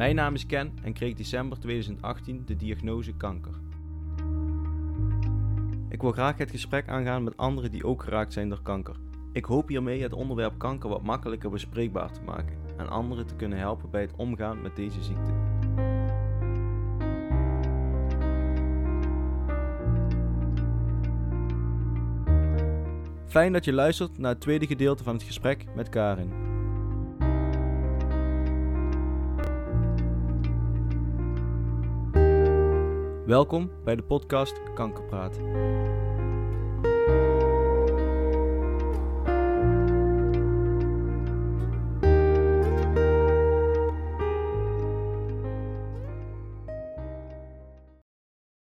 Mijn naam is Ken en kreeg december 2018 de diagnose kanker. Ik wil graag het gesprek aangaan met anderen die ook geraakt zijn door kanker. Ik hoop hiermee het onderwerp kanker wat makkelijker bespreekbaar te maken en anderen te kunnen helpen bij het omgaan met deze ziekte. Fijn dat je luistert naar het tweede gedeelte van het gesprek met Karin. Welkom bij de podcast Kankerpraat.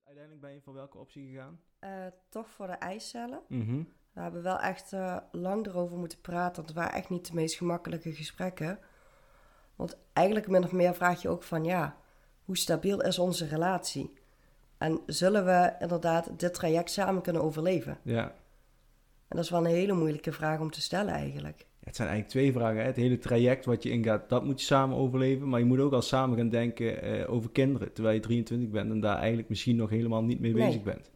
Uiteindelijk ben je voor welke optie gegaan? Eh, toch voor de eicellen. Mhm. We hebben wel echt eh, lang erover moeten praten. Het waren echt niet de meest gemakkelijke gesprekken. Want eigenlijk min of meer vraag je ook van ja, hoe stabiel is onze relatie? En zullen we inderdaad dit traject samen kunnen overleven? Ja. En dat is wel een hele moeilijke vraag om te stellen eigenlijk. Het zijn eigenlijk twee vragen. Hè? Het hele traject wat je ingaat, dat moet je samen overleven. Maar je moet ook al samen gaan denken eh, over kinderen. Terwijl je 23 bent en daar eigenlijk misschien nog helemaal niet mee Nee. bezig bent.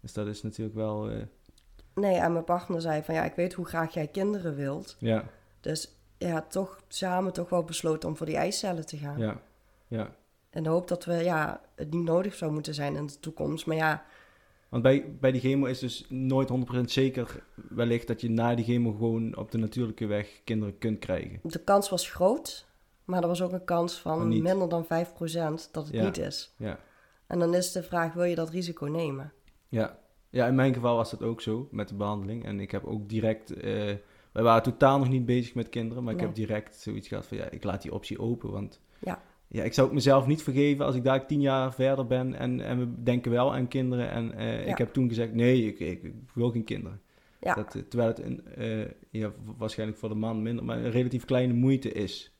Dus dat is natuurlijk wel... eh, Nee, en mijn partner zei van ja, ik weet hoe graag jij kinderen wilt. ja, Dus ja, toch samen toch wel besloten om voor die eicellen te gaan. ja, ja. En de hoop dat we ja, het niet nodig zou moeten zijn in de toekomst. Maar ja, Want bij, bij die chemo is dus nooit 100% zeker wellicht dat je na die chemo gewoon op de natuurlijke weg kinderen kunt krijgen. De kans was groot, maar er was ook een kans Van minder dan 5% dat het Ja. niet is. Ja. En dan is de vraag, wil je dat risico nemen? Ja. ja, in mijn geval was dat ook zo met de behandeling. En ik heb ook direct... eh, wij waren totaal nog niet bezig met kinderen, maar ik heb direct zoiets gehad van ja, ik laat die optie open. Want Ja. Ja, ik zou het mezelf niet vergeven als ik daar tien jaar verder ben en, en we denken wel aan kinderen. En eh, Ja. ik heb toen gezegd, nee, ik, ik, ik wil geen kinderen. Ja, Dat, eh, terwijl het een, eh, ja, waarschijnlijk voor de man minder, maar een relatief kleine moeite is.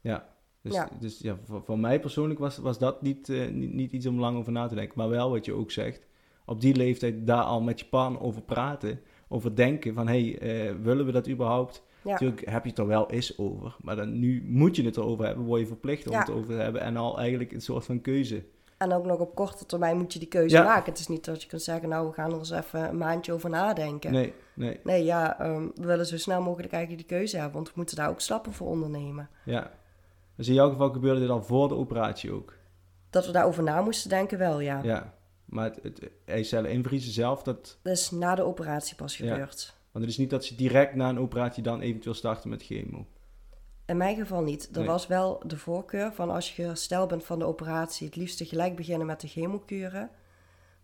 Ja, dus Ja. dus ja, voor, voor mij persoonlijk was, was dat niet, niet, niet iets om lang over na te denken. Maar wel wat je ook zegt, op die leeftijd daar al met je partner over praten, over denken van, hé, hey, willen we dat überhaupt? Ja, Natuurlijk heb je het er wel eens over, maar dan, nu moet je het erover hebben, word je verplicht om Ja. het over te hebben en al eigenlijk een soort van keuze. en ook nog op korte termijn moet je die keuze Ja. maken. Het is niet dat je kunt zeggen, nou, we gaan er eens even een maandje over nadenken. Nee, nee, Nee, ja, ehm, we willen zo snel mogelijk eigenlijk die keuze hebben, want we moeten daar ook stappen voor ondernemen. ja. Dus in jouw geval gebeurde dit al voor de operatie ook? Dat we daarover na moesten denken, wel, ja. Ja, maar het, het eicellen invriezen zelf, dat, Dat is na de operatie pas Ja. gebeurd. Want het is niet dat ze direct na een operatie dan eventueel starten met chemo. In mijn geval niet. Er Nee. was wel de voorkeur van als je hersteld bent van de operatie, het liefst gelijk beginnen met de chemokuren.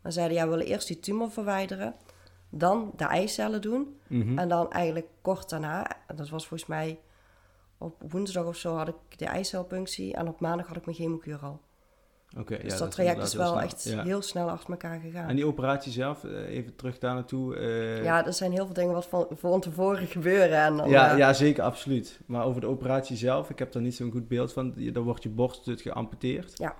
Maar zeiden ja, we willen eerst die tumor verwijderen, dan de eicellen doen Mhm. en dan eigenlijk kort daarna, dat was volgens mij op woensdag of zo had ik de eicelpunctie en op maandag had ik mijn chemokuur al. Dus ja, dat is traject is wel echt. Ja. heel snel achter elkaar gegaan. En die operatie zelf, eh, even terug daar naartoe. eh, ja, er zijn heel veel dingen wat van, van tevoren gebeuren. En dan, ja, eh, ja, zeker, absoluut. Maar over de operatie zelf, ik heb daar niet zo'n goed beeld van. Dan wordt je borst dus geamputeerd. Ja.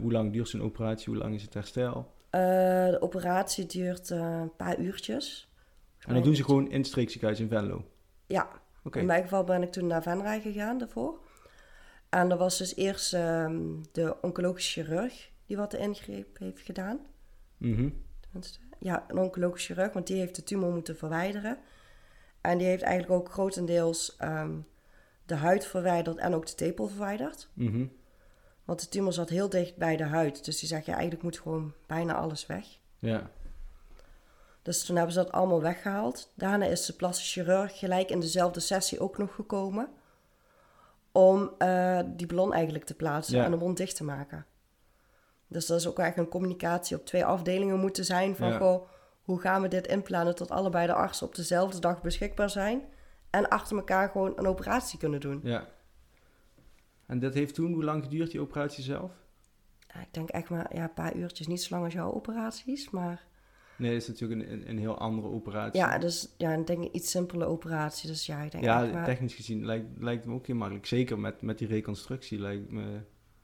Hoe lang duurt zo'n operatie? Hoe lang is het herstel? de operatie duurt een paar uurtjes. En dat doen ze gewoon in het streekziekenhuis in Venlo. Ja, Oké. In mijn geval ben ik toen naar Venray gegaan daarvoor. En er was dus eerst ehm, de oncologische chirurg die wat de ingreep heeft gedaan. Mhm. Ja, een oncologische chirurg, want die heeft de tumor moeten verwijderen. En die heeft eigenlijk ook grotendeels ehm, de huid verwijderd en ook de tepel verwijderd. Mhm. Want de tumor zat heel dicht bij de huid. Dus die zegt, ja, eigenlijk moet gewoon bijna alles weg. Ja. Dus toen hebben ze dat allemaal weggehaald. Daarna is de plastisch chirurg gelijk in dezelfde sessie ook nog gekomen. Om eh, die ballon eigenlijk te plaatsen Ja. en de mond dicht te maken. Dus dat is ook eigenlijk een communicatie op twee afdelingen moeten zijn. Van Ja. goh, hoe gaan we dit inplannen tot allebei de artsen op dezelfde dag beschikbaar zijn. En achter elkaar gewoon een operatie kunnen doen. ja. En dat heeft toen, hoe lang geduurd die operatie zelf? Ja, ik denk echt maar ja, een paar uurtjes, niet zo lang als jouw operaties. Maar Nee, is natuurlijk een, een, een heel andere operatie. ja, dus ja, ik denk een iets simpele operatie. Dus ja, ik denk Ja, maar... technisch gezien lijkt, lijkt me ook heel makkelijk. Zeker met, met die reconstructie lijkt me...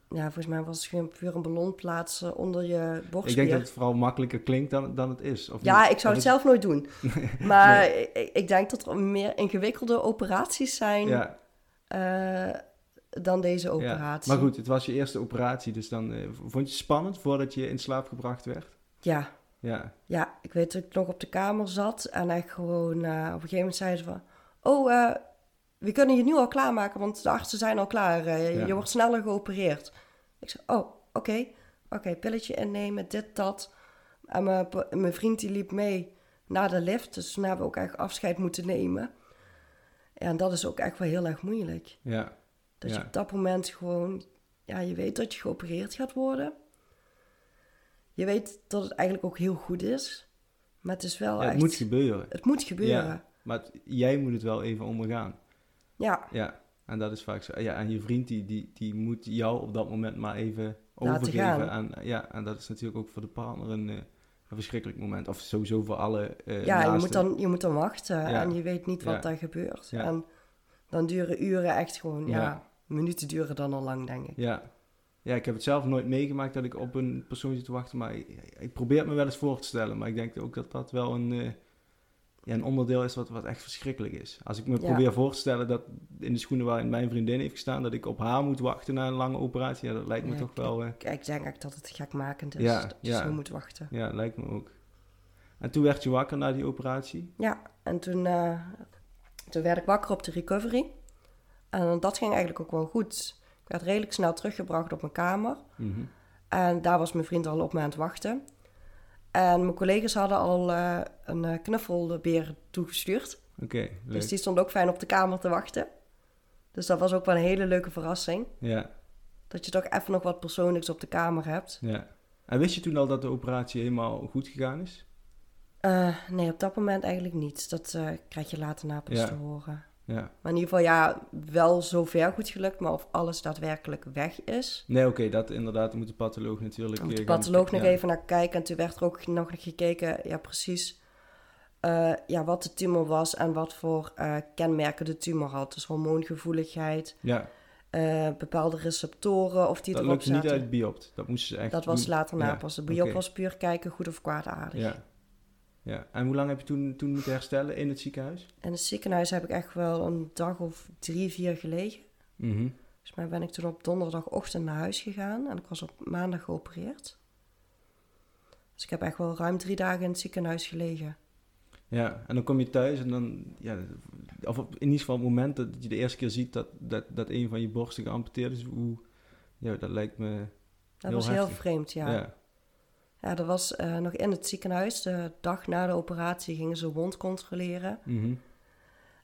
Ja, volgens mij was het gewoon puur een ballon plaatsen onder je Ik borstspier. denk dat het vooral makkelijker klinkt dan, dan het is. Of Ja, niet? ik zou het zelf nooit doen. Maar ik, ik denk dat er meer ingewikkelde operaties zijn Ja, eh, dan deze Ja. operatie. Maar goed, het was je eerste operatie, dus dan eh, vond je het spannend voordat je in slaap gebracht werd? Ja, Ja, ja, ik weet dat ik nog op de kamer zat en echt gewoon eh, op een gegeven moment zeiden ze van... Oh, eh, we kunnen je nu al klaarmaken, want de artsen zijn al klaar. Eh, Ja. Je wordt sneller geopereerd. Ik zei, oh, oké. Oké, pilletje innemen, dit, dat. En mijn, mijn vriend die liep mee naar de lift, dus toen hebben we ook echt afscheid moeten nemen. En dat is ook echt wel heel erg moeilijk. ja, Dat Ja. je op dat moment gewoon, ja, je weet dat je geopereerd gaat worden. Je weet dat het eigenlijk ook heel goed is. Maar het is wel ja echt... het moet gebeuren. het moet gebeuren. Ja, maar het- jij moet het wel even ondergaan. Ja, Ja, en dat is vaak zo. Ja, en je vriend die, die, die moet jou op dat moment maar even Laten overgeven. gaan. aan ja, en dat is natuurlijk ook voor de partner een, eh, een verschrikkelijk moment. Of sowieso voor alle eh ja je, moet dan, je moet dan wachten Ja. en je weet niet wat daar gebeurt. En dan duren uren echt gewoon, ja. Ja. minuten duren dan al lang, denk ik. Ja. Ja, ik heb het zelf nooit meegemaakt dat ik op een persoon zit te wachten. Maar ik, ik probeer het me wel eens voor te stellen. Maar ik denk ook dat dat wel een, eh, ja, een onderdeel is wat, wat echt verschrikkelijk is. Als ik me Ja. probeer voor te stellen dat in de schoenen waarin mijn vriendin heeft gestaan... dat ik op haar moet wachten na een lange operatie. Ja, dat lijkt me Ja, toch ik- wel... eh, Ik, ik denk echt dat het gekmakend is, dat je zo moet wachten. Ja, lijkt me ook. En toen werd je wakker na die operatie? Ja, en toen, eh, toen werd ik wakker op de recovery. En dat ging eigenlijk ook wel goed. Ik werd redelijk snel teruggebracht op mijn kamer. Mhm. En daar was mijn vriend al op me aan het wachten. En mijn collega's hadden al eh, een eh, knuffelbeer toegestuurd. Oké. Dus die stond ook fijn op de kamer te wachten. Dus dat was ook wel een hele leuke verrassing. Ja, Dat je toch even nog wat persoonlijks op de kamer hebt. ja. En wist je toen al dat de operatie helemaal goed gegaan is? Eh, nee, op dat moment eigenlijk niet. Dat krijg je later na pas Ja. te horen. Ja. Maar in ieder geval, ja, wel zover goed gelukt. Maar of alles daadwerkelijk weg is. Nee, oké, dat inderdaad moet de patholoog natuurlijk... Moet de patholoog nog ja. even naar kijken. En toen werd er ook nog gekeken, ja, precies. eh, ja, wat de tumor was en wat voor eh, kenmerken de tumor had. Dus hormoongevoeligheid, Ja, eh, bepaalde receptoren of die dat erop lukte niet zaten. uit biopt. Dat moesten ze echt Dat was later na Ja, pas. De biop was puur kijken, goed of kwaadaardig. Ja. Ja. En hoe lang heb je toen, toen moeten herstellen in het ziekenhuis? In het ziekenhuis heb ik echt wel een dag of drie, vier gelegen. Mhm. Volgens mij ben ik toen op donderdagochtend naar huis gegaan en ik was op maandag geopereerd. Dus ik heb echt wel ruim drie dagen in het ziekenhuis gelegen. Ja, en dan kom je thuis en dan... Ja, of in ieder geval het moment dat je de eerste keer ziet dat, dat, dat een van je borsten geamputeerd is, hoe... Ja, dat lijkt me... Dat Heel was heel vreemd, ja. Ja. Ja, dat was eh, nog in het ziekenhuis. De dag na de operatie gingen ze wond controleren. Mhm.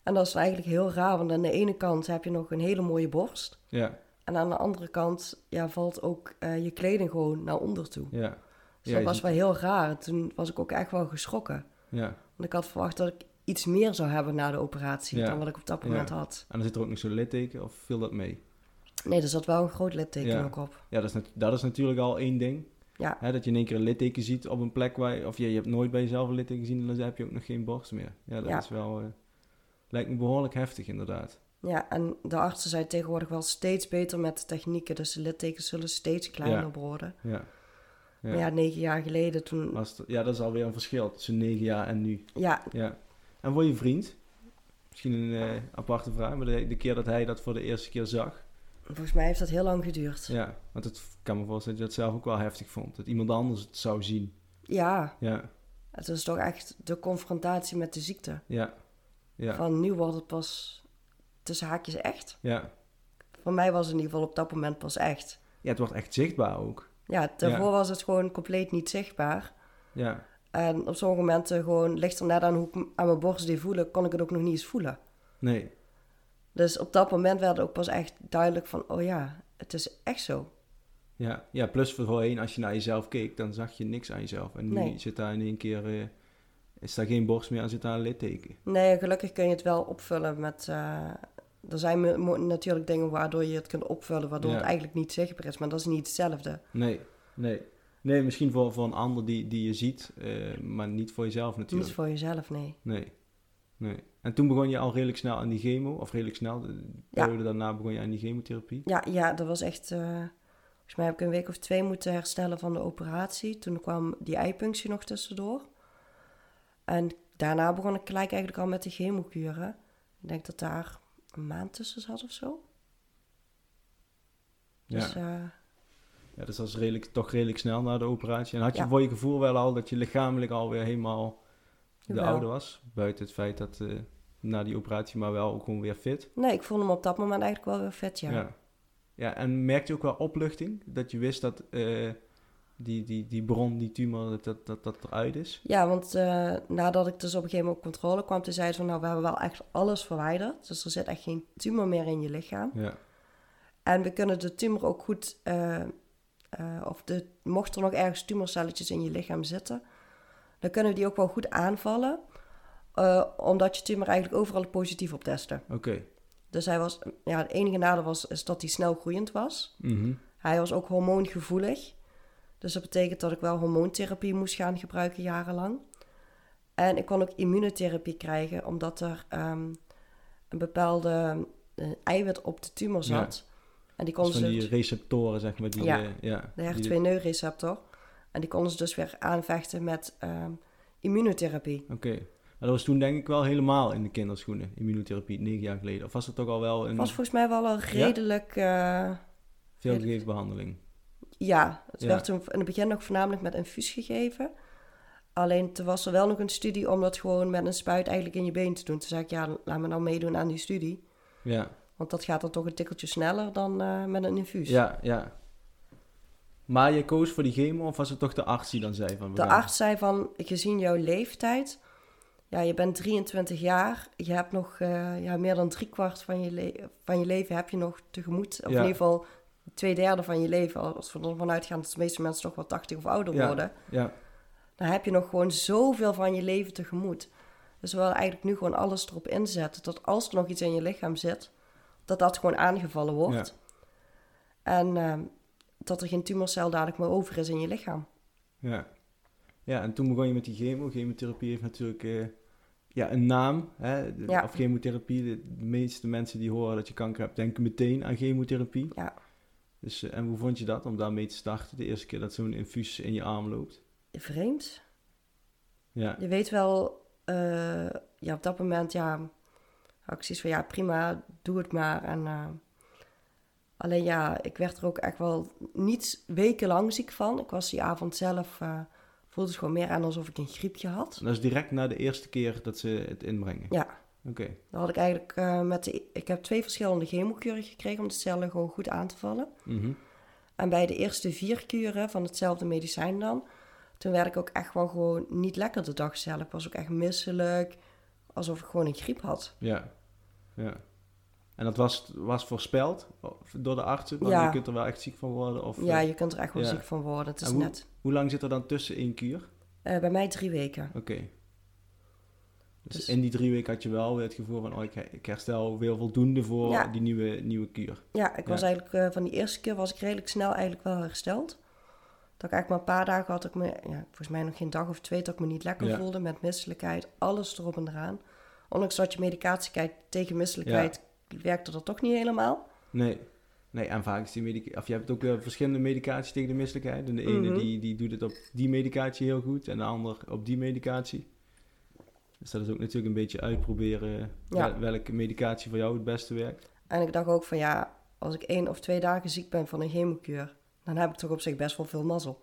En dat is eigenlijk heel raar, want aan de ene kant heb je nog een hele mooie borst. Ja, En aan de andere kant ja, valt ook eh, je kleding gewoon naar onder toe. ja. Dus Ja, dat was ziet- wel heel raar. Toen was ik ook echt wel geschrokken. Ja. Want ik had verwacht dat ik iets meer zou hebben na de operatie Ja. dan wat ik op dat Ja. moment had. En dan zit er ook nog zo'n litteken, of viel dat mee? Nee, er zat wel een groot litteken Ja. ook op. Ja, dat is, dat is natuurlijk al één ding. Ja, Hè, dat je in één keer een litteken ziet op een plek waar je... Of je, je hebt nooit bij jezelf een litteken gezien, dan heb je ook nog geen borst meer. Ja, dat Ja. is wel... eh, lijkt me behoorlijk heftig, inderdaad. ja, en de artsen zijn tegenwoordig wel steeds beter met de technieken. Dus de littekens zullen steeds kleiner Ja. worden. Ja. Ja. Maar ja, negen jaar geleden toen... Het- ja, dat is alweer een verschil tussen negen jaar en nu. Ja, Ja. En word je vriend? Misschien een eh, aparte vraag, maar de, de keer dat hij dat voor de eerste keer zag... volgens mij heeft dat heel lang geduurd. Ja, want het ik kan me voorstellen dat je dat zelf ook wel heftig vond. Dat iemand anders het zou zien. Ja, Ja, het is toch echt de confrontatie met de ziekte. ja, ja, Van nu wordt het pas tussen haakjes echt. ja. Voor mij was het in ieder geval op dat moment pas echt. Ja, het wordt echt zichtbaar ook. Ja, daarvoor Ja. was het gewoon compleet niet zichtbaar. Ja, En op sommige momenten gewoon ligt er net aan hoe ik aan mijn borst deed voelen, kon ik het ook nog niet eens voelen. nee, Dus op dat moment werd ook pas echt duidelijk van, oh ja, het is echt zo. ja. Ja, plus voorheen, als je naar jezelf keek, dan zag je niks aan jezelf. En nu Nee. zit daar in één keer, eh, is daar geen borst meer en zit daar een litteken. Nee, gelukkig kun je het wel opvullen met... eh, er zijn natuurlijk dingen waardoor je het kunt opvullen, waardoor Ja. het eigenlijk niet zichtbaar is. Maar dat is niet hetzelfde. Nee, nee. Nee, misschien voor, voor een ander die, die je ziet, eh, maar niet voor jezelf natuurlijk. Niet voor jezelf, nee. Nee, nee. En toen begon je al redelijk snel aan die chemo, of redelijk snel, de Ja. periode daarna begon je aan die chemotherapie. Ja, ja, dat was echt... eh, volgens mij heb ik een week of twee moeten herstellen van de operatie. Toen kwam die eipunctie nog tussendoor. En daarna begon ik gelijk eigenlijk al met de chemokuren. Ik denk dat daar een maand tussen zat of zo. Dus Ja. ja. Ja, dus dat is redelijk, toch redelijk snel na de operatie. En had je Ja. voor je gevoel wel al dat je lichamelijk alweer helemaal de oude was? Buiten het feit dat eh, na die operatie, maar wel ook gewoon weer fit. nee, ik voelde me op dat moment eigenlijk wel weer vet, ja. Ja. ja. en merkte je ook wel opluchting? Dat je wist dat eh, die, die, die bron, die tumor, dat dat, dat, eruit is? Ja, want eh, nadat ik dus op een gegeven moment op controle kwam, toen zeiden ze van, nou, we hebben wel echt alles verwijderd. Dus er zit echt geen tumor meer in je lichaam. Ja. En we kunnen de tumor ook goed, eh, of de, mocht er nog ergens tumorcelletjes in je lichaam zitten, dan kunnen we die ook wel goed aanvallen. eh, omdat je tumor eigenlijk overal positief op testen. Oké. Dus hij was, ja, het enige nadeel was is dat hij snel groeiend was. Mhm. Hij was ook hormoongevoelig. Dus dat betekent dat ik wel hormoontherapie moest gaan gebruiken jarenlang. En ik kon ook immunotherapie krijgen, omdat er ehm, een bepaalde eh, eiwit op de tumor zat. En die Dus van ze, die receptoren, zeg maar. Die, Ja. eh, ja, de die- HER2-receptor. En die konden ze dus weer aanvechten met ehm, immunotherapie. Oké. Maar dat was toen denk ik wel helemaal in de kinderschoenen, immunotherapie, negen jaar geleden. Of was het toch al wel een Het was volgens mij wel een redelijk... eh, veelgegeven behandeling? Ja, het Ja. werd toen in het begin nog voornamelijk met infuus gegeven. Alleen toen was er wel nog een studie om dat gewoon met een spuit eigenlijk in je been te doen. Toen zei ik, ja, laat me nou meedoen aan die studie. Ja. Want dat gaat dan toch een tikkeltje sneller dan eh, met een infuus. Ja, ja. Maar je koos voor die chemo of was het toch de arts die dan zei van... De gaan- arts zei van, gezien jouw leeftijd... Ja, je bent 23 jaar. Je hebt nog eh, ja, meer dan driekwart van je, le- van je leven heb je nog tegemoet. Of Ja. in ieder geval twee derde van je leven. Als we ervan uitgaan dat de meeste mensen toch wel 80 of ouder Ja. worden. Ja, dan heb je nog gewoon zoveel van je leven tegemoet. Dus we willen eigenlijk nu gewoon alles erop inzetten dat als er nog iets in je lichaam zit, dat dat gewoon aangevallen wordt. En ehm, dat er geen tumorcel dadelijk meer over is in je lichaam. ja. Ja, en toen begon je met die chemo. Chemotherapie heeft natuurlijk eh, ja, een naam. Hè? De- Ja. Of chemotherapie. De, de meeste mensen die horen dat je kanker hebt, denken meteen aan chemotherapie. Ja, Dus, eh, en hoe vond je dat om daarmee te starten? De eerste keer dat zo'n infuus in je arm loopt. vreemd. Ja, Je weet wel, eh, ja, op dat moment, ja, zoiets van, ja, prima, doe het maar. En, alleen ja, ik werd er ook echt wel niet wekenlang ziek van. Ik was die avond zelf, eh, voelde het gewoon meer aan alsof ik een griepje had. dat is direct na de eerste keer dat ze het inbrengen. Ja, Oké, Dan had ik eigenlijk eh, met de... Ik heb twee verschillende chemokuren gekregen om de cellen gewoon goed aan te vallen. Mhm. En bij de eerste vier kuren van hetzelfde medicijn dan... Toen werd ik ook echt wel gewoon niet lekker de dag zelf. Ik was ook echt misselijk. Alsof ik gewoon een griep had. Ja, ja. En dat was, was voorspeld door de artsen? Want Ja. je kunt er wel echt ziek van worden? Of, ja, eh, je kunt er echt wel ja. ziek van worden. Het is hoe- net... Hoe lang zit er dan tussen één kuur? eh, bij mij drie weken. Oké. Dus, Dus- in die drie weken had je wel weer het gevoel van... Oh, ik, ik herstel weer voldoende voor Ja. die nieuwe, nieuwe kuur. Ja, ik was eigenlijk... eh, van die eerste keer was ik redelijk snel eigenlijk wel hersteld. Dat ik eigenlijk maar een paar dagen had ik me... Ja, volgens mij nog geen dag of twee dat ik me niet lekker voelde. Met misselijkheid, alles erop en eraan. Ondanks dat je medicatie kijkt tegen misselijkheid... werkte dat toch niet helemaal. Nee. Nee, en vaak is die medicatie... Of je hebt ook weer verschillende medicatie tegen de misselijkheid. En de ene Mhm. die, die doet het op die medicatie heel goed. En de ander op die medicatie. Dus dat is ook natuurlijk een beetje uitproberen... Ja. wel- welke medicatie voor jou het beste werkt. En ik dacht ook van ja, als ik één of twee dagen ziek ben van een chemokuur... dan heb ik toch op zich best wel veel mazzel.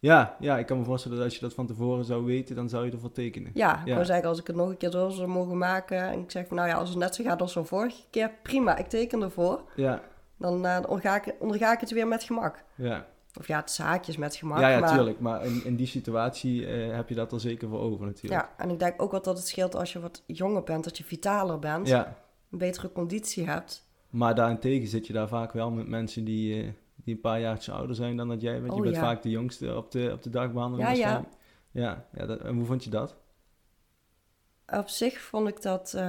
Ja, ja, ik kan me voorstellen dat als je dat van tevoren zou weten, dan zou je ervoor tekenen. Ja, ik Ja. wou zeggen, als ik het nog een keer door zou mogen maken... en ik zeg van nou ja, als het net zo gaat als de vorige keer... prima, ik teken ervoor. Ja, Dan eh, onderga, ik, onderga ik het weer met gemak. ja. Of ja, het is haakjes met gemak. ja, ja, maar, tuurlijk. Maar in, in die situatie eh, heb je dat er zeker voor over natuurlijk. Ja, en ik denk ook wel dat het scheelt als je wat jonger bent, dat je vitaler bent, Ja, een betere conditie hebt. maar daarentegen zit je daar vaak wel met mensen die, eh, die een paar jaartjes ouder zijn dan dat jij bent. je Oh, bent ja. vaak de jongste op de, op de dagbehandeling Ja, ja. Ja, ja dat, en hoe vond je dat? Op zich vond ik dat. eh,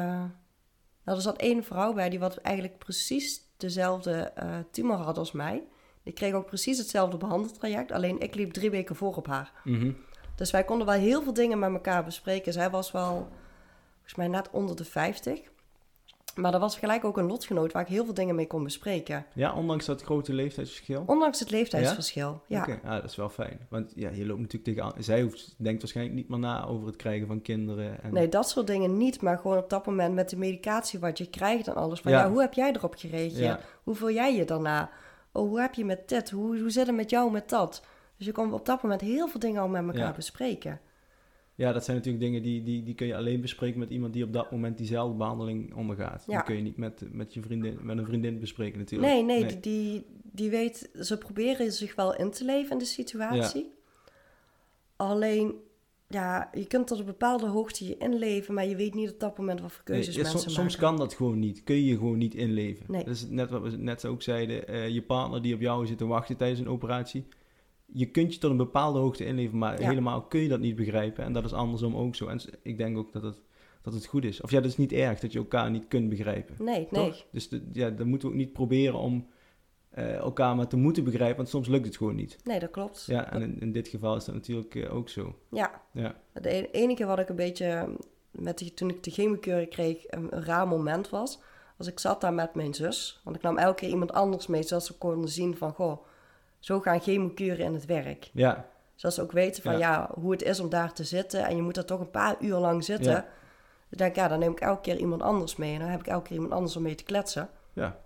nou, er zat één vrouw bij die wat eigenlijk precies dezelfde eh, tumor had als mij. Die kreeg ook precies hetzelfde behandeltraject, alleen ik liep drie weken voor op haar. Mhm. Dus wij konden wel heel veel dingen met elkaar bespreken. Zij was wel, volgens mij, net onder de 50. Maar er was gelijk ook een lotgenoot waar ik heel veel dingen mee kon bespreken. Ja, ondanks dat grote leeftijdsverschil. Ondanks het leeftijdsverschil. Ja, Oké, ah, dat is wel fijn. Want ja, je loopt natuurlijk tegen... Zij hoeft, denkt waarschijnlijk niet meer na over het krijgen van kinderen. En... Nee, dat soort dingen niet. Maar gewoon op dat moment met de medicatie wat je krijgt en alles. Van Ja. ja, hoe heb jij erop gereageerd? Ja. Hoe voel jij je daarna? Oh, hoe heb je met dit? Hoe, hoe zit het met jou met dat? Dus je kon op dat moment heel veel dingen al met elkaar bespreken. Ja, dat zijn natuurlijk dingen die, die, die kun je alleen bespreken met iemand die op dat moment diezelfde behandeling ondergaat. Ja. Die kun je niet met, met, je vriendin, met een vriendin bespreken natuurlijk. Nee, nee, Die, die, die weet, ze proberen zich wel in te leven in de situatie. Alleen, ja, je kunt tot een bepaalde hoogte je inleven, maar je weet niet op dat moment wat voor keuzes mensen soms, maken. soms kan dat gewoon niet. Kun je je gewoon niet inleven. Nee. Dat is net wat we net ook zeiden. eh, je partner die op jou zit te wachten tijdens een operatie. Je kunt je tot een bepaalde hoogte inleven, maar Ja. helemaal kun je dat niet begrijpen. En dat is andersom ook zo. En ik denk ook dat het, dat het goed is. Of ja, dat is niet erg dat je elkaar niet kunt begrijpen. Nee, nee. Toch? Dus de, ja, dan moeten we ook niet proberen om eh, elkaar maar te moeten begrijpen, want soms lukt het gewoon niet. Nee, dat klopt. Ja, en in, in dit geval is dat natuurlijk eh, ook zo. Ja, Ja, Het e- enige wat ik een beetje, met die, toen ik de chemokeuring kreeg, een, een raar moment was. Was ik zat daar met mijn zus. Want ik nam elke keer iemand anders mee, zodat ze konden zien van, goh, zo gaan chemokuren in het werk. ja, Zodat ze ook weten van, Ja. ja. hoe het is om daar te zitten. En je moet er toch een paar uur lang zitten. Ja. Dus denk ik, ja, dan neem ik elke keer iemand anders mee. En dan heb ik elke keer iemand anders om mee te kletsen. ja.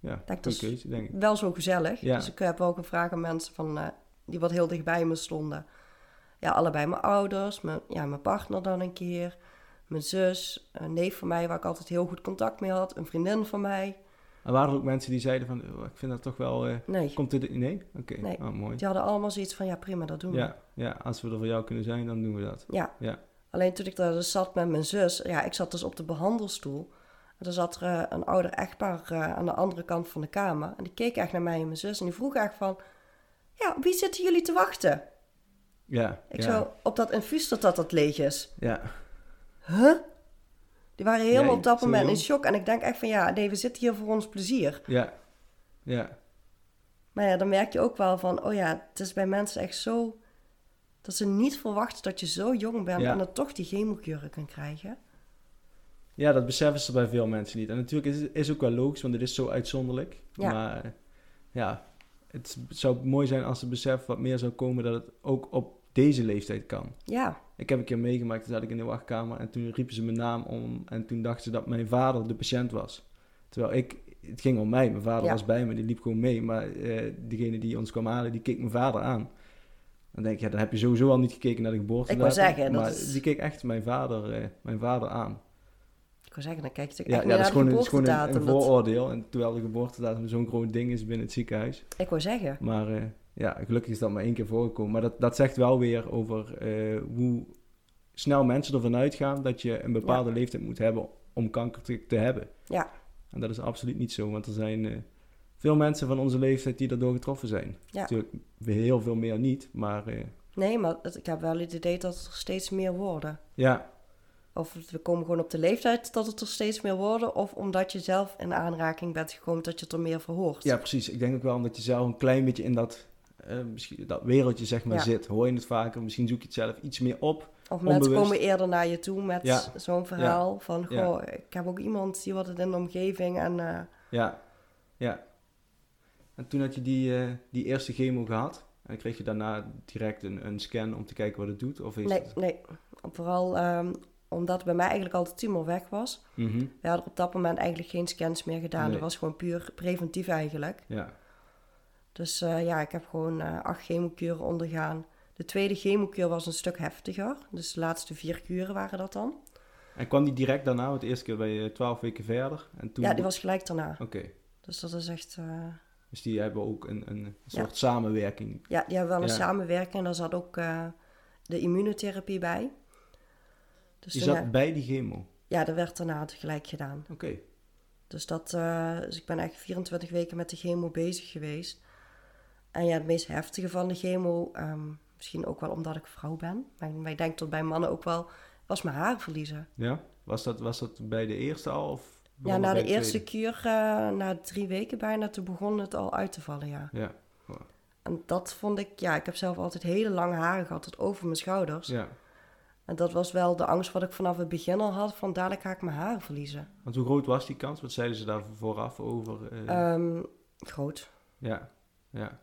ja. Denk, dat is- keuze, denk ik. Wel zo gezellig. Ja. Dus ik heb ook gevraagd aan mensen van, eh, die wat heel dichtbij me stonden. Ja, allebei mijn ouders, mijn, ja, mijn partner dan een keer, mijn zus, een neef van mij waar ik altijd heel goed contact mee had, een vriendin van mij. En waren er ook mensen die zeiden van, oh, ik vind dat toch wel... eh, Nee, komt dit... Nee? Oké, Nee. Ah, mooi. die hadden allemaal zoiets van, ja prima, dat doen we. Ja, ja, als we er voor jou kunnen zijn, dan doen we dat. Ja. Ja. Alleen toen ik daar dus zat met mijn zus, ja, ik zat dus op de behandelstoel. En er zat er eh, een ouder echtpaar eh, aan de andere kant van de kamer. En die keek echt naar mij en mijn zus en die vroeg echt van, ja, wie zitten jullie te wachten? Ja, Ik ja, zo, op dat infuus dat dat, dat leeg is. ja. Huh? Die waren helemaal Jij, op dat moment in shock. En ik denk echt van ja, nee, we zitten hier voor ons plezier. Ja, ja, Maar ja, dan merk je ook wel van, oh ja, het is bij mensen echt zo... dat ze niet verwachten dat je zo jong bent Ja. en dan toch die chemokuren kan krijgen. ja, dat beseffen ze bij veel mensen niet. En natuurlijk is het is ook wel logisch, want het is zo uitzonderlijk. Ja. Maar ja, het zou mooi zijn als het besef wat meer zou komen dat het ook op deze leeftijd kan. Ja, Ik heb een keer meegemaakt, toen zat ik in de wachtkamer en toen riepen ze mijn naam om en toen dachten ze dat mijn vader de patiënt was. Terwijl ik, het ging om mij, mijn vader Ja. was bij me, die liep gewoon mee, maar eh, degene die ons kwam halen, die keek mijn vader aan. Dan denk je, ja, dan heb je sowieso al niet gekeken naar de geboorte. Ik wou zeggen, dat maar is- die keek echt mijn vader, eh, mijn vader aan. ik wil zeggen, dan kijk je Ja, ja dat is naar de gewoon, een, is gewoon een, geboortedatum. een Dat- vooroordeel. En terwijl de geboortedatum zo'n groot ding is binnen het ziekenhuis. Ik wou zeggen, Maar eh, ja, gelukkig is dat maar één keer voorgekomen. Maar dat, dat zegt wel weer over eh, hoe snel mensen ervan uitgaan dat je een bepaalde leeftijd moet hebben om kanker te, te hebben. ja, En dat is absoluut niet zo, want er zijn eh, veel mensen van onze leeftijd die daardoor getroffen zijn. Ja. Natuurlijk heel veel meer niet, maar eh, nee, maar het- ik heb wel het idee dat er steeds meer worden. ja, Of we komen gewoon op de leeftijd dat het er steeds meer worden. Of omdat je zelf in aanraking bent gekomen dat je het er meer verhoort. ja, precies. Ik denk ook wel omdat je zelf een klein beetje in dat, eh, misschien, dat wereldje zeg maar Ja. zit. Hoor je het vaker, misschien zoek je het zelf iets meer op. Of mensen Onbewust. komen eerder naar je toe met Ja. zo'n verhaal van... Goh, ik heb ook iemand die wat het in de omgeving en... eh, Ja, ja. En toen had je die, eh, die eerste chemo gehad. En kreeg je daarna direct een, een scan om te kijken wat het doet? Of is nee, het... nee. Vooral ehm, omdat bij mij eigenlijk al de tumor weg was. Mhm, We hadden op dat moment eigenlijk geen scans meer gedaan. Nee. Dat was gewoon puur preventief eigenlijk. Ja, Dus eh, ja, ik heb gewoon eh, acht chemokuren ondergaan. De tweede chemokuur was een stuk heftiger. Dus de laatste vier kuren waren dat dan. En kwam die direct daarna? Want de eerste keer ben je twaalf weken verder. En toen... Ja, die was gelijk daarna. Oké, Dus dat is echt... eh, dus die hebben ook een, een Ja. soort samenwerking. Ja, die hebben wel een Ja. samenwerking en daar zat ook eh, de immunotherapie bij. Dus toen, zat bij die chemo. ja, dat werd daarna tegelijk gedaan. Oké, Dus, dat, eh, dus ik ben eigenlijk 24 weken met de chemo bezig geweest. En ja, het meest heftige van de chemo, ehm, misschien ook wel omdat ik vrouw ben, maar, ik denk tot bij mannen ook wel, was mijn haar verliezen. ja. Was dat, was dat bij de eerste al? Of Ja, na dat de eerste kuur, eh, na drie weken bijna, toen begon het al uit te vallen, ja. Ja, En dat vond ik, ja, ik heb zelf altijd hele lange haren gehad, tot over mijn schouders. ja. En dat was wel de angst wat ik vanaf het begin al had, van dadelijk ga ik mijn haar verliezen. Want hoe groot was die kans? Wat zeiden ze daar vooraf over? eh, Ehm, groot. ja, ja.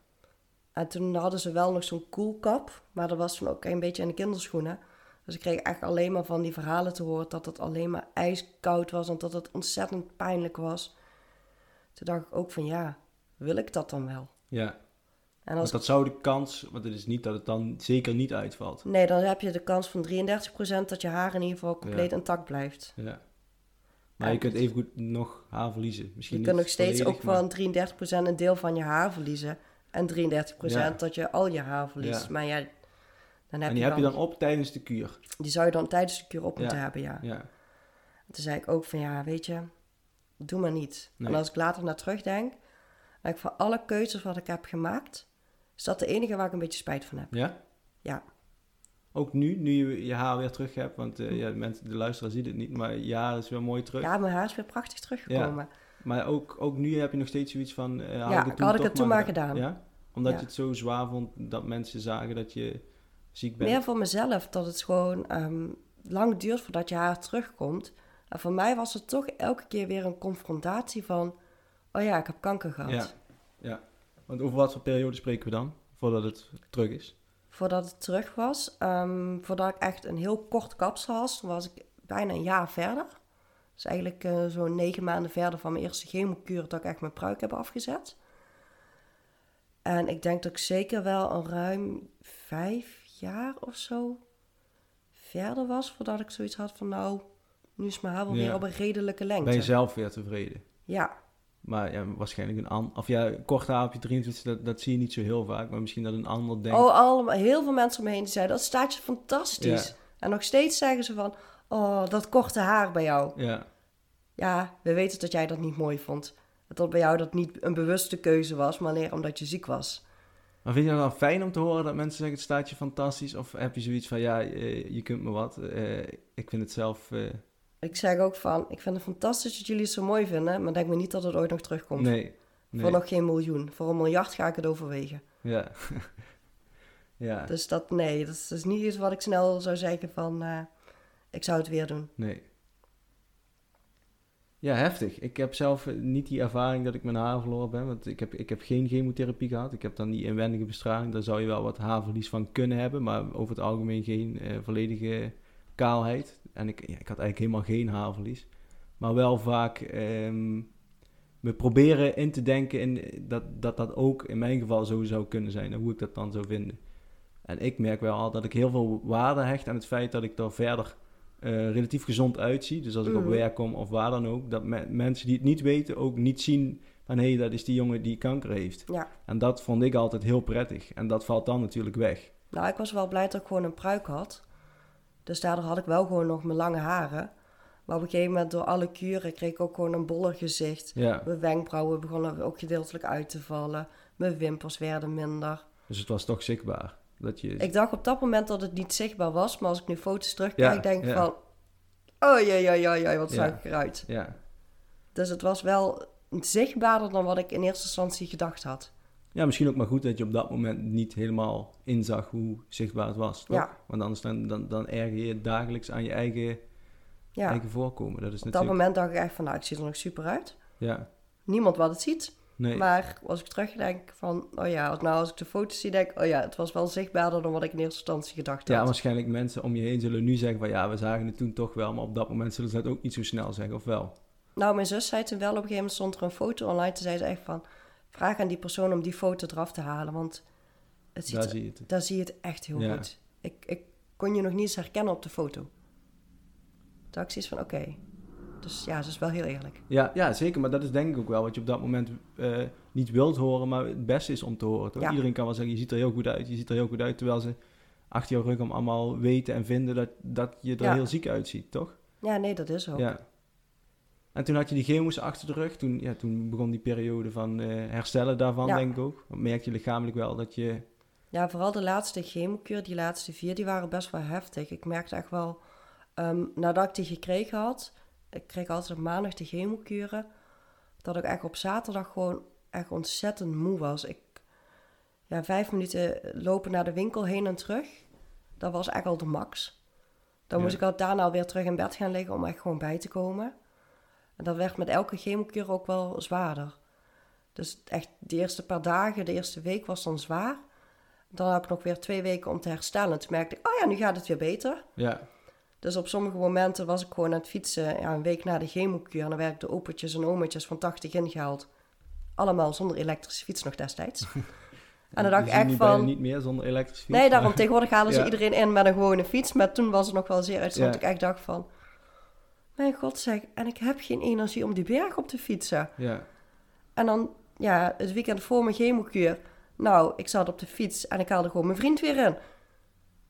En toen hadden ze wel nog zo'n koelkap, maar dat was toen ook een beetje in de kinderschoenen. Dus ik kreeg echt alleen maar van die verhalen te horen dat het alleen maar ijskoud was en dat het ontzettend pijnlijk was. Toen dacht ik ook van ja, wil ik dat dan wel? Ja, En want als, dat zou de kans, want het is niet dat het dan zeker niet uitvalt. Nee, dan heb je de kans van 33% dat je haar in ieder geval compleet Ja. intact blijft. Ja. Maar je kunt het- even goed nog haar verliezen. Misschien Je kunt nog steeds ook maar- van 33% een deel van je haar verliezen. En 33% Ja. dat je al je haar verliest. Ja. Maar ja, dan heb En je, die heb je dan, op tijdens de kuur. die zou je dan tijdens de kuur op Ja. moeten hebben, ja. Ja. Toen zei ik ook van ja, weet je, doe maar niet. Nee. En als ik later naar terugdenk, denk ik van alle keuzes wat ik heb gemaakt, is dat de enige waar ik een beetje spijt van heb. Ja? Ja. Ook nu, nu je je haar weer terug hebt, want eh, ja, de, mensen, de luisteraar ziet het niet, maar je haar is weer mooi terug. Ja, mijn haar is weer prachtig teruggekomen. Maar ook, ook nu heb je nog steeds zoiets van, eh had Ja, ik het toen, had ik het toen maar gedaan. Ja? Omdat Ja. je het zo zwaar vond dat mensen zagen dat je ziek bent. Meer voor mezelf, dat het gewoon ehm, lang duurt voordat je haar terugkomt. En voor mij was het toch elke keer weer een confrontatie van, oh ja, ik heb kanker gehad. Ja. ja. Want over wat voor periode spreken we dan, voordat het terug is? Voordat het terug was, ehm, voordat ik echt een heel kort kapsel had, toen was ik bijna een jaar verder. Dus eigenlijk eh, zo'n negen maanden verder van mijn eerste chemokuur dat ik echt mijn pruik heb afgezet. En ik denk dat ik zeker wel een ruim vijf jaar of zo verder was voordat ik zoiets had van nou, nu is mijn haar wel Ja. weer op een redelijke lengte. Ben je zelf weer tevreden? Ja, Maar ja, waarschijnlijk een ander... Of ja, kort haar op je 23, dat, dat zie je niet zo heel vaak. Maar misschien dat een ander denkt... oh, allemaal, heel veel mensen om me heen die zeiden dat staat je fantastisch. Ja. En nog steeds zeggen ze van, oh, dat korte haar bij jou. Ja, Ja, we weten dat jij dat niet mooi vond. Dat bij jou dat niet een bewuste keuze was, maar alleen omdat je ziek was. Maar vind je het dan fijn om te horen dat mensen zeggen het staat je fantastisch? Of heb je zoiets van, ja, eh, je kunt me wat. eh, ik vind het zelf... eh, Ik zeg ook van, ik vind het fantastisch dat jullie het zo mooi vinden, maar denk me niet dat het ooit nog terugkomt. nee. nee. Voor nog geen miljoen. Voor een miljard ga ik het overwegen. Ja. ja, Dus dat, nee, dat is, niet iets wat ik snel zou zeggen van, ik zou het weer doen. nee. Ja, heftig. Ik heb zelf eh, niet die ervaring dat ik mijn haar verloren ben. Want ik heb, ik heb geen chemotherapie gehad. Ik heb dan die inwendige bestraling. Daar zou je wel wat haarverlies van kunnen hebben. Maar over het algemeen geen eh, volledige kaalheid. En ik, ik had eigenlijk helemaal geen haarverlies. Maar wel vaak ehm, we proberen in te denken in, dat, dat dat ook in mijn geval zo zou kunnen zijn. En hoe ik dat dan zou vinden. En ik merk wel al dat ik heel veel waarde hecht aan het feit dat ik er verder eh, relatief gezond uitzie. Dus als ik op Mhm. werk kom of waar dan ook, dat me- mensen die het niet weten ook niet zien van hé, dat is die jongen die kanker heeft. Ja. En dat vond ik altijd heel prettig. En dat valt dan natuurlijk weg. Nou, ik was wel blij dat ik gewoon een pruik had. Dus daardoor had ik wel gewoon nog mijn lange haren. Maar op een gegeven moment door alle kuren kreeg ik ook gewoon een boller gezicht. Ja, Mijn wenkbrauwen begonnen ook gedeeltelijk uit te vallen. Mijn wimpers werden minder. dus het was toch zichtbaar. Dat je, Ik dacht op dat moment dat het niet zichtbaar was. Maar als ik nu foto's terugkijk, Ja, denk ik ja. van... Oh jee, jee, jee, jee, wat Ja. zag ik eruit. ja. Dus het was wel zichtbaarder dan wat ik in eerste instantie gedacht had. ja, misschien ook maar goed dat je op dat moment niet helemaal inzag hoe zichtbaar het was. Toch? Ja. Want anders dan, dan, dan erger je dagelijks aan je eigen, Ja, eigen voorkomen. Dat is op dat natuurlijk... moment dacht ik echt van... Nou, ik zie er nog super uit. Ja, Niemand wat het ziet. Nee. Maar als ik terugdenk van, oh ja, nou als ik de foto's zie, denk ik, oh ja, het was wel zichtbaarder dan wat ik in eerste instantie gedacht had. Ja, waarschijnlijk mensen om je heen zullen nu zeggen van ja, we zagen het toen toch wel, maar op dat moment zullen ze dat ook niet zo snel zeggen, of wel? Nou, mijn zus zei toen wel, op een gegeven moment stond er een foto online, toen zei ze echt van, vraag aan die persoon om die foto eraf te halen, want het ziet, Daar daar, zie je het. zie je het echt heel Ja. goed. Ik, ik kon je nog niet eens herkennen op de foto. Ik zoiets van, oké. Dus ja, ze is wel heel eerlijk. Ja, ja, zeker, maar dat is denk ik ook wel wat je op dat moment eh, niet wilt horen, maar het beste is om te horen. Toch? Ja. Iedereen kan wel zeggen, je ziet er heel goed uit, je ziet er heel goed uit, terwijl ze achter jouw rug om allemaal weten en vinden dat, dat je er Ja. heel ziek uitziet, toch? Ja, nee, dat is ook. Ja. En toen had je die chemo's achter de rug, toen, ja, toen begon die periode van eh, herstellen daarvan, Ja. denk ik ook. Merk je lichamelijk wel dat je... Ja, vooral de laatste chemokuur, die laatste vier, die waren best wel heftig. Ik merkte echt wel, ehm, nadat ik die gekregen had, ik kreeg altijd op maandag de chemokuren, dat ik echt op zaterdag gewoon echt ontzettend moe was. Ik, ja, vijf minuten lopen naar de winkel heen en terug, dat was echt al de max. Dan Ja. moest ik al daarna weer terug in bed gaan liggen om echt gewoon bij te komen. En dat werd met elke chemokuur ook wel zwaarder. Dus echt de eerste paar dagen, de eerste week was dan zwaar. Dan had ik nog weer twee weken om te herstellen. Toen merkte ik, oh ja, nu gaat het weer beter. Ja, Dus op sommige momenten was ik gewoon aan het fietsen, ja, een week na de chemokuur. En dan werd de opetjes en ometjes van 80 ingehaald. allemaal zonder elektrische fiets nog destijds. En dan dacht ik echt van... niet meer zonder elektrische fiets. Nee, daarom maar- tegenwoordig halen ze Ja. iedereen in met een gewone fiets. Maar toen was het nog wel zeer uitzonderlijk. Ja. Dat ik echt dacht van... Mijn god zeg, en ik heb geen energie om die berg op te fietsen. Ja, En dan, ja, het weekend voor mijn chemokuur. Nou, ik zat op de fiets en ik haalde gewoon mijn vriend weer in.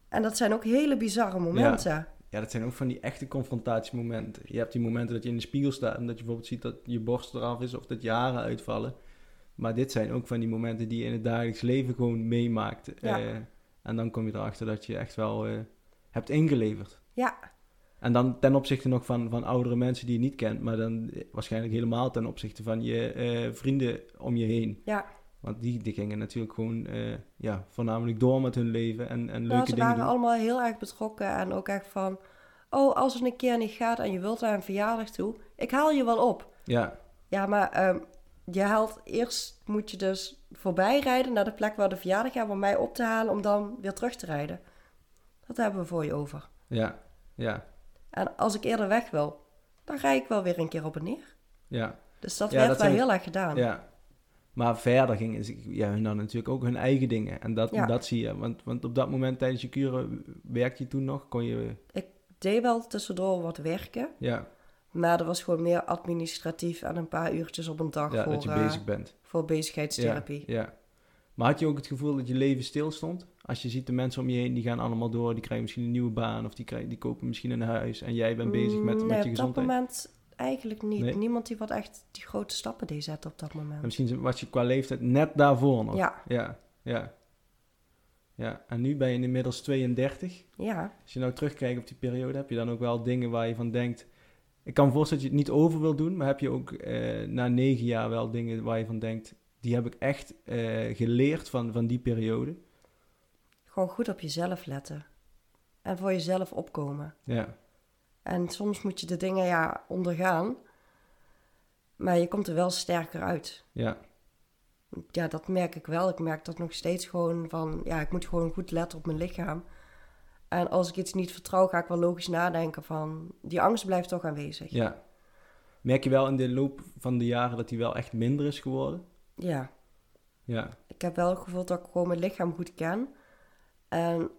En dat zijn ook hele bizarre momenten. Ja, dat zijn ook van die echte confrontatiemomenten. Je hebt die momenten dat je in de spiegel staat en dat je bijvoorbeeld ziet dat je borst eraf is of dat je haren uitvallen. Maar dit zijn ook van die momenten die je in het dagelijks leven gewoon meemaakt. Ja. Eh, en dan kom je erachter dat je echt wel eh, hebt ingeleverd. Ja, En dan ten opzichte nog van, van oudere mensen die je niet kent, maar dan eh, waarschijnlijk helemaal ten opzichte van je vrienden om je heen. ja. Want die, die gingen natuurlijk gewoon eh, ja, voornamelijk door met hun leven en, en leuke ze dingen waren doen. allemaal heel erg betrokken en ook echt van... Oh, als het een keer niet gaat en je wilt naar een verjaardag toe, ik haal je wel op. Ja, Ja, maar ehm, je haalt eerst, moet je dus voorbij rijden naar de plek waar de verjaardag gaat om mij op te halen om dan weer terug te rijden. Dat hebben we voor je over. ja, ja, En als ik eerder weg wil, dan rij ik wel weer een keer op en neer. ja. Dus dat Ja, werd dat wel heel erg gedaan. Ja. Maar verder gingen ze, ja, hun hadden natuurlijk ook hun eigen dingen. En dat, Ja. dat zie je. Want, want op dat moment tijdens je kuren werkte je toen nog? Kon je, Ik deed wel tussendoor wat werken, ja, maar dat was gewoon meer administratief en een paar uurtjes op een dag ja voor, dat je eh, bezig bent. voor bezigheidstherapie. Ja, ja. Maar had je ook het gevoel dat je leven stilstond? Als je ziet de mensen om je heen, die gaan allemaal door. Die krijgen misschien een nieuwe baan of die, krijgen, die kopen misschien een huis. En jij bent bezig met, met je op dat gezondheid. moment eigenlijk niet. Nee? Niemand die wat echt die grote stappen deed zetten op dat moment. En misschien was je qua leeftijd net daarvoor nog. Ja, Ja, ja. Ja, en nu ben je inmiddels 32. ja. Als je nou terugkijkt op die periode, heb je dan ook wel dingen waar je van denkt... Ik kan me voorstellen dat je het niet over wil doen, maar heb je ook eh, na negen jaar wel dingen waar je van denkt... Die heb ik echt eh, geleerd van, van die periode. Gewoon goed op jezelf letten. En voor jezelf opkomen. Ja, En soms moet je de dingen ja ondergaan. Maar je komt er wel sterker uit. ja, Ja, dat merk ik wel. Ik merk dat nog steeds gewoon van... Ja, ik moet gewoon goed letten op mijn lichaam. En als ik iets niet vertrouw, ga ik wel logisch nadenken van... Die angst blijft toch aanwezig. ja. Merk je wel in de loop van de jaren dat die wel echt minder is geworden? Ja. Ja, Ik heb wel het gevoel dat ik gewoon mijn lichaam goed ken. En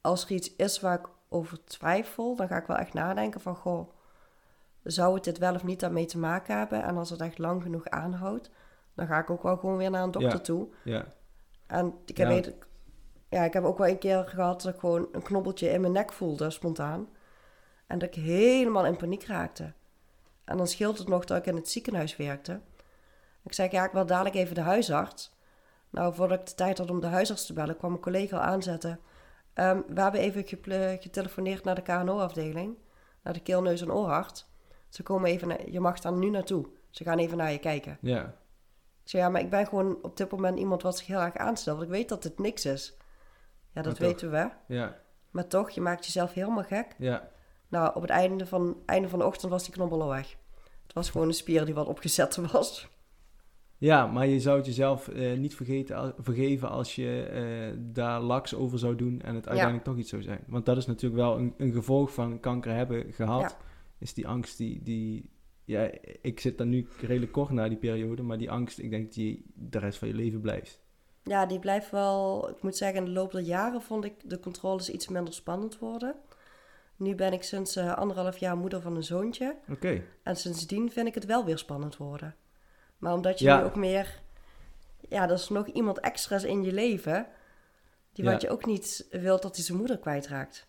als er iets is waar ik over twijfel, dan ga ik wel echt nadenken van... Goh, zou het dit wel of niet daarmee te maken hebben? En als het echt lang genoeg aanhoudt, dan ga ik ook wel gewoon weer naar een dokter Ja. toe. ja, En ik heb, Ja. weet, ja, ik heb ook wel een keer gehad dat ik gewoon een knobbeltje in mijn nek voelde, spontaan. En dat ik helemaal in paniek raakte. En dan scheelt het nog dat ik in het ziekenhuis werkte. Ik zei, ja, ik wil dadelijk even de huisarts. Nou, voordat ik de tijd had om de huisarts te bellen, kwam een collega al aanzetten. Ehm, we hebben even getelefoneerd naar de KNO-afdeling, naar de keel, neus en oorarts. Ze komen even, naar- je mag daar nu naartoe. Ze gaan even naar je kijken. ja, Ik zei, ja, maar ik ben gewoon op dit moment iemand wat zich heel erg aanstelt. Want ik weet dat het niks is. Ja, dat toch. weten we. ja, Maar toch, je maakt jezelf helemaal gek. ja. Nou, op het einde van, einde van de ochtend was die knobbel al weg. Het was gewoon een spier die wat opgezet was. Ja, maar je zou het jezelf eh, niet vergeten, vergeven als je eh, daar laks over zou doen en het uiteindelijk toch iets zou zijn. Want dat is natuurlijk wel een, een gevolg van kanker hebben gehad. Ja. Is die angst die, die... Ja, ik zit dan nu redelijk kort na die periode, maar die angst, ik denk die de rest van je leven blijft. Ja, die blijft wel... Ik moet zeggen, in de loop der jaren vond ik de controles iets minder spannend worden. Nu ben ik sinds eh, anderhalf jaar moeder van een zoontje. Oké, En sindsdien vind ik het wel weer spannend worden. Maar omdat je Ja. nu ook meer... Ja, er is nog iemand extra's in je leven... Die wat je ook niet wilt dat hij zijn moeder kwijtraakt.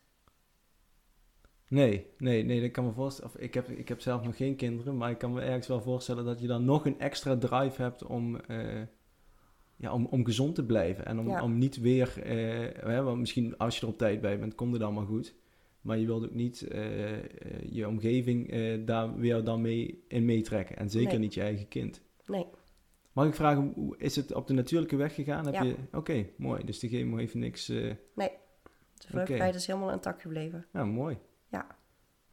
nee, nee, nee, dat kan me voorstellen. Of ik, heb, ik heb zelf nog geen kinderen, maar ik kan me ergens wel voorstellen dat je dan nog een extra drive hebt om... eh, ja, om, om gezond te blijven en om, Ja. om niet weer, eh, hè, want misschien als je er op tijd bij bent, komt het allemaal goed. Maar je wilt ook niet eh, je omgeving daar weer dan mee in meetrekken. En zeker Nee. niet je eigen kind. Nee. Mag ik vragen, hoe is het op de natuurlijke weg gegaan? Heb Ja. je, Oké, mooi. Dus de chemo heeft niks... eh, De vruchtbaarheid is helemaal intact gebleven. ja, mooi. Ja.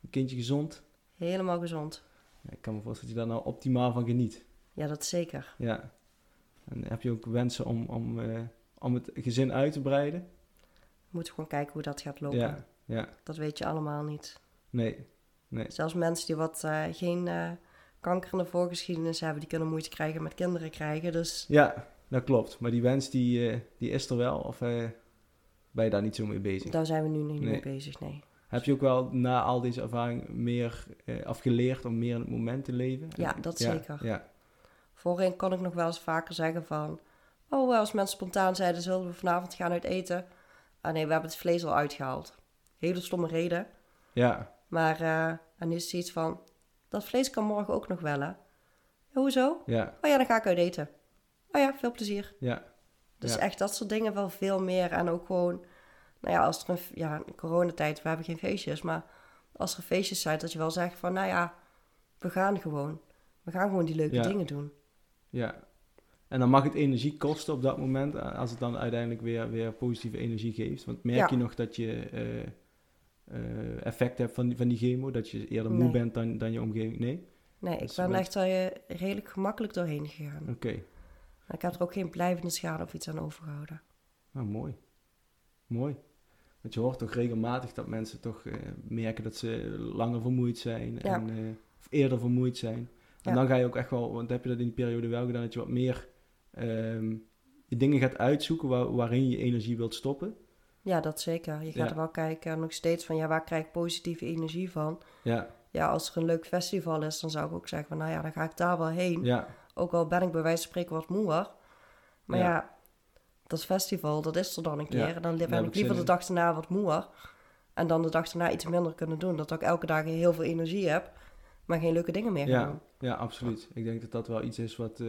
Een kindje gezond. Helemaal gezond. Ja, ik kan me voorstellen dat je daar nou optimaal van geniet. Ja, dat zeker. Ja. En heb je ook wensen om, om, eh, om het gezin uit te breiden? We moeten gewoon kijken hoe dat gaat lopen. Ja, ja. Dat weet je allemaal niet. Nee, nee. Zelfs mensen die wat eh, geen kanker in de voorgeschiedenis hebben, die kunnen moeite krijgen met kinderen krijgen. Dus Ja, dat klopt. Maar die wens die, eh, die is er wel. Of eh, ben je daar niet zo mee bezig? daar zijn we nu niet Nee. mee bezig, nee. Heb je ook wel na al deze ervaring meer eh, afgeleerd om meer in het moment te leven? Ja, dat zeker. Ja, Voorheen kon ik nog wel eens vaker zeggen van... Oh, als mensen spontaan zeiden, zullen we vanavond gaan uit eten? Ah nee, we hebben het vlees al uitgehaald. Hele stomme reden. ja, Maar eh en nu is het iets van... Dat vlees kan morgen ook nog wel, hè? Ja, hoezo? ja, Oh ja, dan ga ik uit eten. Oh ja, veel plezier. ja, Dus Ja. echt dat soort dingen wel veel meer. En ook gewoon... Nou ja, als er een... Ja, coronatijd, we hebben geen feestjes. Maar als er feestjes zijn, dat je wel zegt van... Nou ja, we gaan gewoon. We gaan gewoon die leuke Ja. dingen doen. ja. En dan mag het energie kosten op dat moment, eh, als het dan uiteindelijk weer, weer positieve energie geeft. Want merk Ja. je nog dat je eh, eh, effect hebt van die, van die chemo, dat je eerder moe bent dan, dan je omgeving? Nee? Nee, ik Dus ben echt al eh, redelijk gemakkelijk doorheen gegaan. Oké, Ik heb er ook geen blijvende schade of iets aan overgehouden. nou mooi. Mooi. Want je hoort toch regelmatig dat mensen toch eh, merken dat ze langer vermoeid zijn Ja. en, of eerder vermoeid zijn. En Ja. dan ga je ook echt wel, want heb je dat in die periode wel gedaan, dat je wat meer ehm, je dingen gaat uitzoeken waar, waarin je energie wilt stoppen. Ja, dat zeker. Je gaat Ja. er wel kijken nog steeds van, ja, waar krijg ik positieve energie van? Ja, Ja, als er een leuk festival is, dan zou ik ook zeggen van, nou ja, dan ga ik daar wel heen. ja, Ook al ben ik bij wijze van spreken wat moeer. Maar Ja. ja, dat festival, dat is er dan een keer. Ja, En dan ben ik liever de dag erna wat moeer. En dan de dag erna iets minder kunnen doen. Dat ik elke dag heel veel energie heb, maar geen leuke dingen meer ja, doen. ja, absoluut. Ik denk dat dat wel iets is wat, eh,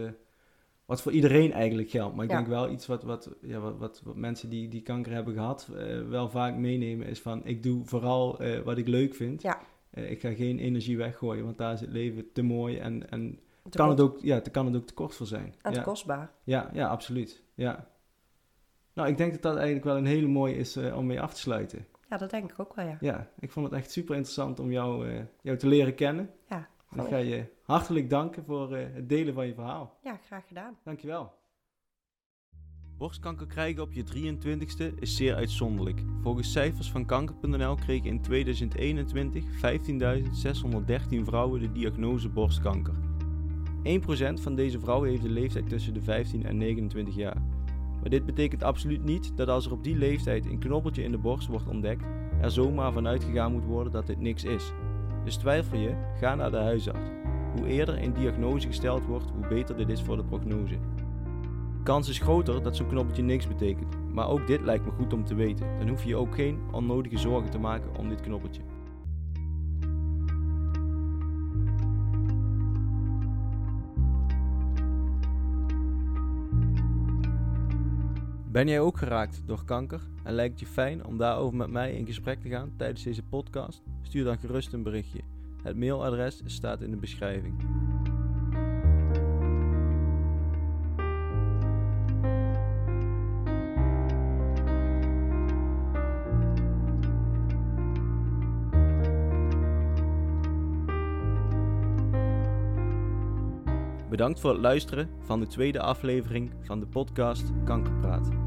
wat voor iedereen eigenlijk geldt. Maar ik Ja. denk wel iets wat, wat, ja, wat, wat, wat mensen die, die kanker hebben gehad eh, wel vaak meenemen is van ik doe vooral eh, wat ik leuk vind. Ja. Eh, ik ga geen energie weggooien, want daar is het leven te mooi en, en Te kan, kort- het ook, ja, te, kan het ook te kort voor zijn. En te ja. kostbaar. Ja, ja, absoluut. Ja. Nou, ik denk dat dat eigenlijk wel een hele mooie is om mee af te sluiten. Ja, dat denk ik ook wel, ja. Ja, ik vond het echt super interessant om jou, jou te leren kennen. Ja, Ik ga je hartelijk danken voor eh, het delen van je verhaal. ja, graag gedaan. Dankjewel. Borstkanker krijgen op je 23ste is zeer uitzonderlijk. Volgens cijfers van kanker.nl kregen in 2021 15.613 vrouwen de diagnose borstkanker. 1% van deze vrouwen heeft de leeftijd tussen de 15 en 29 jaar. Maar dit betekent absoluut niet dat als er op die leeftijd een knobbeltje in de borst wordt ontdekt, er zomaar vanuit gegaan moet worden dat dit niks is. Dus twijfel je, ga naar de huisarts. Hoe eerder een diagnose gesteld wordt, hoe beter dit is voor de prognose. Kans is groter dat zo'n knobbeltje niks betekent, maar ook dit lijkt me goed om te weten. Dan hoef je ook geen onnodige zorgen te maken om dit knobbeltje. Ben jij ook geraakt door kanker en lijkt je fijn om daarover met mij in gesprek te gaan tijdens deze podcast? Stuur dan gerust een berichtje. Het mailadres staat in de beschrijving. Bedankt voor het luisteren van de tweede aflevering van de podcast Kankerpraat.